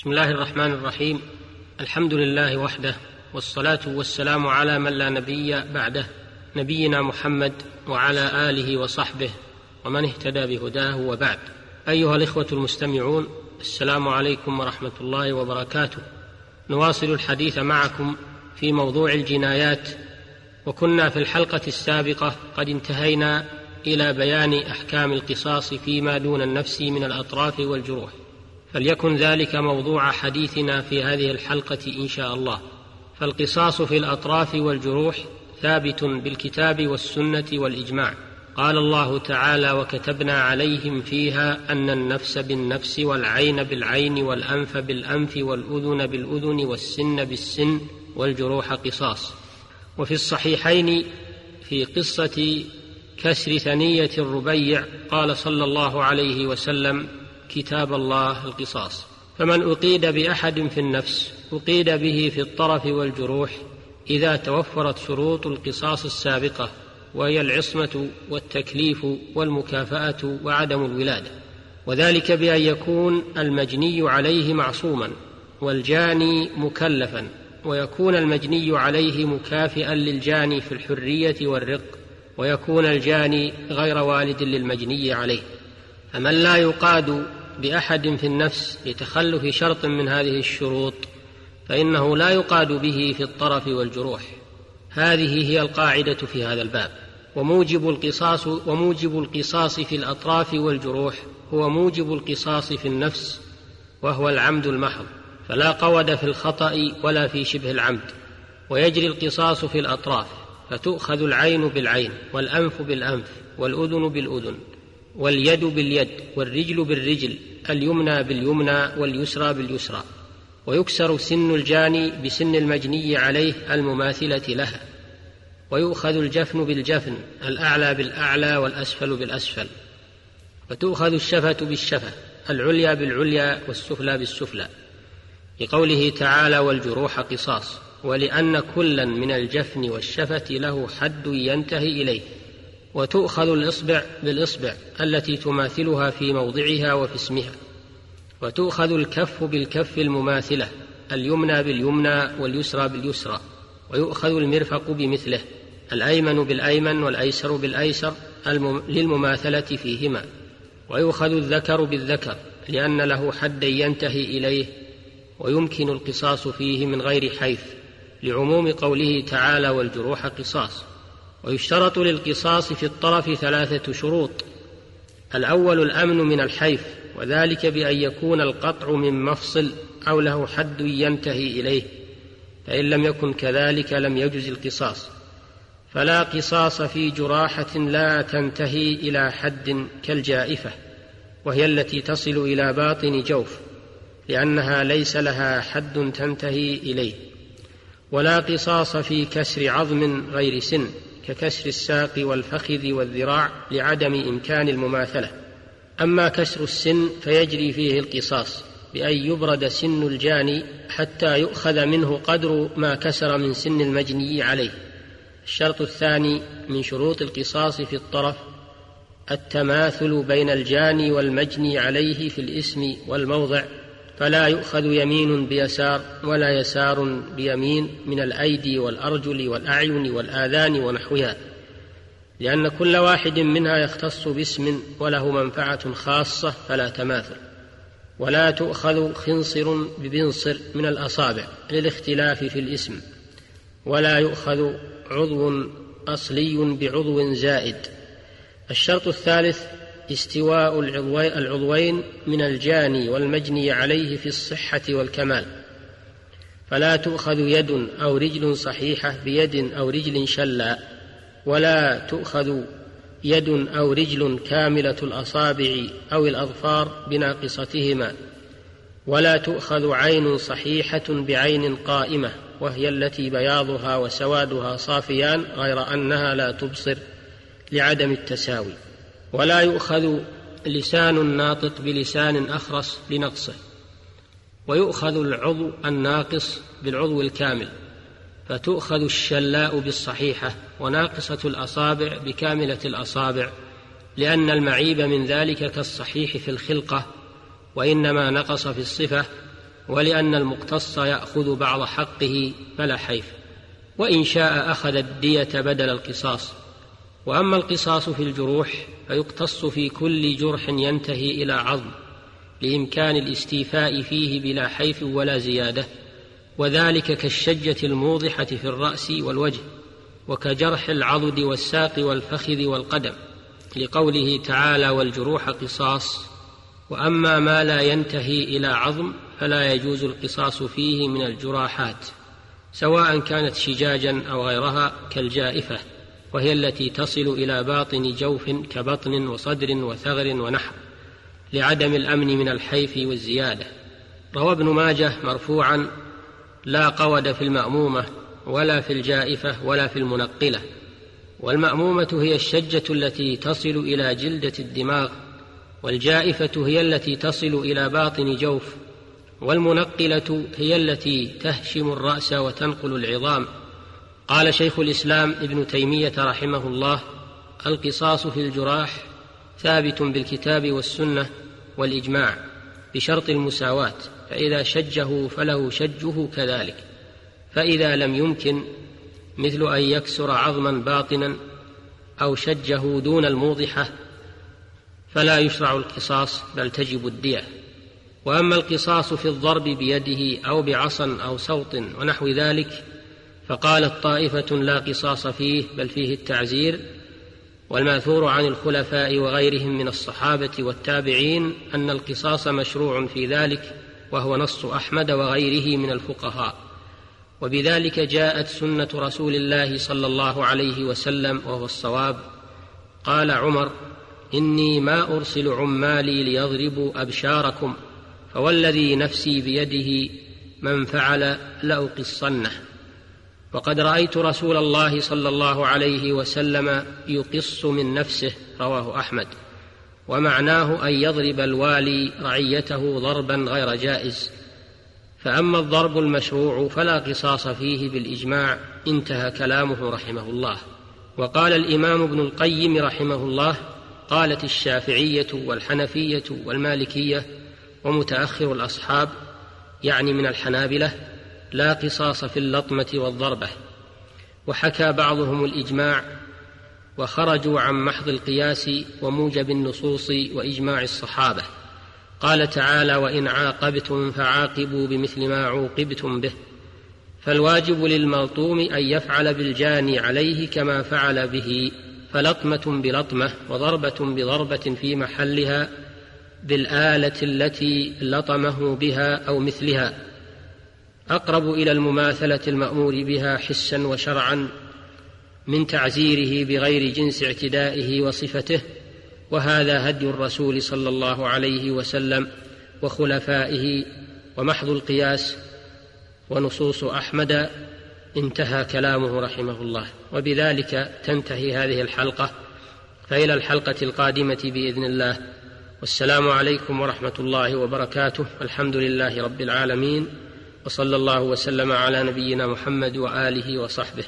بسم الله الرحمن الرحيم. الحمد لله وحده والصلاة والسلام على من لا نبي بعده نبينا محمد وعلى آله وصحبه ومن اهتدى بهداه وبعد. أيها الإخوة المستمعون السلام عليكم ورحمة الله وبركاته. نواصل الحديث معكم في موضوع الجنايات وكنا في الحلقة السابقة قد انتهينا إلى بيان أحكام القصاص فيما دون النفس من الأطراف والجروح. فليكن ذلك موضوع حديثنا في هذه الحلقة إن شاء الله. فالقصاص في الأطراف والجروح ثابت بالكتاب والسنة والإجماع. قال الله تعالى وكتبنا عليهم فيها أن النفس بالنفس والعين بالعين والأنف بالأنف والأذن بالأذن والسن بالسن والجروح قصاص. وفي الصحيحين في قصة كسر ثنية الربيع قال صلى الله عليه وسلم كتاب الله القصاص. فمن أقيد بأحد في النفس أقيد به في الطرف والجروح إذا توفرت شروط القصاص السابقة وهي العصمة والتكليف والمكافأة وعدم الولادة. وذلك بأن يكون المجني عليه معصوما والجاني مكلفا ويكون المجني عليه مكافئا للجاني في الحرية والرق ويكون الجاني غير والد للمجني عليه. فمن لا يقاد بأحد في النفس لتخلف شرط من هذه الشروط فإنه لا يقاد به في الطرف والجروح. هذه هي القاعدة في هذا الباب. وموجب القصاص وموجب القصاص في الأطراف والجروح هو موجب القصاص في النفس وهو العمد المحض. فلا قود في الخطأ ولا في شبه العمد. ويجري القصاص في الأطراف فتؤخذ العين بالعين والأنف بالأنف والأذن بالأذن. واليد باليد والرجل بالرجل اليمنى باليمنى واليسرى باليسرى. ويكسر سن الجاني بسن المجني عليه المماثلة لها. ويؤخذ الجفن بالجفن الأعلى بالأعلى والأسفل بالأسفل. وتؤخذ الشفة بالشفة العليا بالعليا والسفلى بالسفلى. لقوله تعالى والجروح قصاص ولأن كلا من الجفن والشفة له حد ينتهي إليه. وتؤخذ الإصبع بالإصبع التي تماثلها في موضعها وفي اسمها. وتؤخذ الكف بالكف المماثلة اليمنى باليمنى واليسرى باليسرى. ويؤخذ المرفق بمثله الأيمن بالأيمن والأيسر بالأيسر للمماثلة فيهما. ويؤخذ الذكر بالذكر لأن له حدا ينتهي إليه. ويمكن القصاص فيه من غير حيث لعموم قوله تعالى والجروح قصاص. ويشترط للقصاص في الطرف ثلاثة شروط. الأول الأمن من الحيف وذلك بأن يكون القطع من مفصل أو له حد ينتهي إليه فإن لم يكن كذلك لم يجز القصاص. فلا قصاص في جراحة لا تنتهي إلى حد كالجائفة وهي التي تصل إلى باطن جوف لأنها ليس لها حد تنتهي إليه. ولا قصاص في كسر عظم غير سن. ككسر الساق والفخذ والذراع لعدم إمكان المماثلة. أما كسر السن فيجري فيه القصاص بأن يبرد سن الجاني حتى يؤخذ منه قدر ما كسر من سن المجني عليه. الشرط الثاني من شروط القصاص في الطرف التماثل بين الجاني والمجني عليه في الاسم والموضع. فلا يؤخذ يمين بيسار ولا يسار بيمين من الأيدي والأرجل والأعين والآذان ونحوها لأن كل واحد منها يختص باسم وله منفعة خاصة فلا تماثل. ولا تؤخذ خنصر ببنصر من الأصابع للاختلاف في الاسم. ولا يؤخذ عضو أصلي بعضو زائد. الشرط الثالث استواء العضوين من الجاني والمجني عليه في الصحة والكمال. فلا تؤخذ يد أو رجل صحيحة بيد أو رجل شلا ولا تؤخذ يد أو رجل كاملة الأصابع أو الأظفار بناقصتهما ولا تؤخذ عين صحيحة بعين قائمة وهي التي بياضها وسوادها صافيان غير أنها لا تبصر لعدم التساوي. ولا يؤخذ لسان الناطق بلسان أخرس لنقصه ويؤخذ العضو الناقص بالعضو الكامل فتؤخذ الشلاء بالصحيحة وناقصة الأصابع بكاملة الأصابع لأن المعيب من ذلك كالصحيح في الخلقة وإنما نقص في الصفة ولأن المقتص يأخذ بعض حقه فلا حيف وإن شاء أخذ الدية بدل القصاص. وأما القصاص في الجروح فيقتص في كل جرح ينتهي إلى عظم لإمكان الاستيفاء فيه بلا حيف ولا زيادة وذلك كالشجة الموضحة في الرأس والوجه وكجرح العضد والساق والفخذ والقدم لقوله تعالى والجروح قصاص وأما ما لا ينتهي إلى عظم فلا يجوز القصاص فيه من الجراحات سواء كانت شجاجا أو غيرها كالجائفة. وهي التي تصل إلى باطن جوف كبطن وصدر وثغر ونحر لعدم الأمن من الحيف والزيادة. روى ابن ماجه مرفوعا لا قود في المأمومة ولا في الجائفة ولا في المنقلة. والمأمومة هي الشجة التي تصل إلى جلدة الدماغ والجائفة هي التي تصل إلى باطن جوف والمنقلة هي التي تهشم الرأس وتنقل العظام. قال شيخ الإسلام ابن تيمية رحمه الله القصاص في الجراح ثابت بالكتاب والسنة والإجماع بشرط المساواة فإذا شجه فله شجه كذلك فإذا لم يمكن مثل أن يكسر عظما باطنا أو شجه دون الموضحة فلا يشرع القصاص بل تجب الدية. وأما القصاص في الضرب بيده أو بعصا أو سوط ونحو ذلك فقالت طائفة لا قصاص فيه بل فيه التعزير والماثور عن الخلفاء وغيرهم من الصحابة والتابعين أن القصاص مشروع في ذلك وهو نص أحمد وغيره من الفقهاء. وبذلك جاءت سنة رسول الله صلى الله عليه وسلم وهو الصواب قال عمر إني ما أرسل عمالي ليضربوا أبشاركم فوالذي نفسي بيده من فعل لأقصنه. وقد رأيت رسول الله صلى الله عليه وسلم يقص من نفسه رواه أحمد. ومعناه أن يضرب الوالي رعيته ضربا غير جائز. فأما الضرب المشروع فلا قصاص فيه بالإجماع انتهى كلامه رحمه الله. وقال الإمام ابن القيم رحمه الله قالت الشافعية والحنفية والمالكية ومتأخر الأصحاب يعني من الحنابلة لا قصاص في اللطمة والضربة. وحكى بعضهم الإجماع وخرجوا عن محض القياس وموجب النصوص وإجماع الصحابة. قال تعالى وإن عاقبتم فعاقبوا بمثل ما عوقبتم به. فالواجب للملطوم أن يفعل بالجاني عليه كما فعل به فلطمة بلطمة وضربة بضربة في محلها بالآلة التي لطمه بها أو مثلها. أقرب إلى المماثلة المأمور بها حسا وشرعا من تعزيره بغير جنس اعتدائه وصفته وهذا هدي الرسول صلى الله عليه وسلم وخلفائه ومحض القياس ونصوص أحمد انتهى كلامه رحمه الله. وبذلك تنتهي هذه الحلقة فإلى الحلقة القادمة بإذن الله. والسلام عليكم ورحمة الله وبركاته. الحمد لله رب العالمين. وصلى الله وسلم على نبينا محمد وآله وصحبه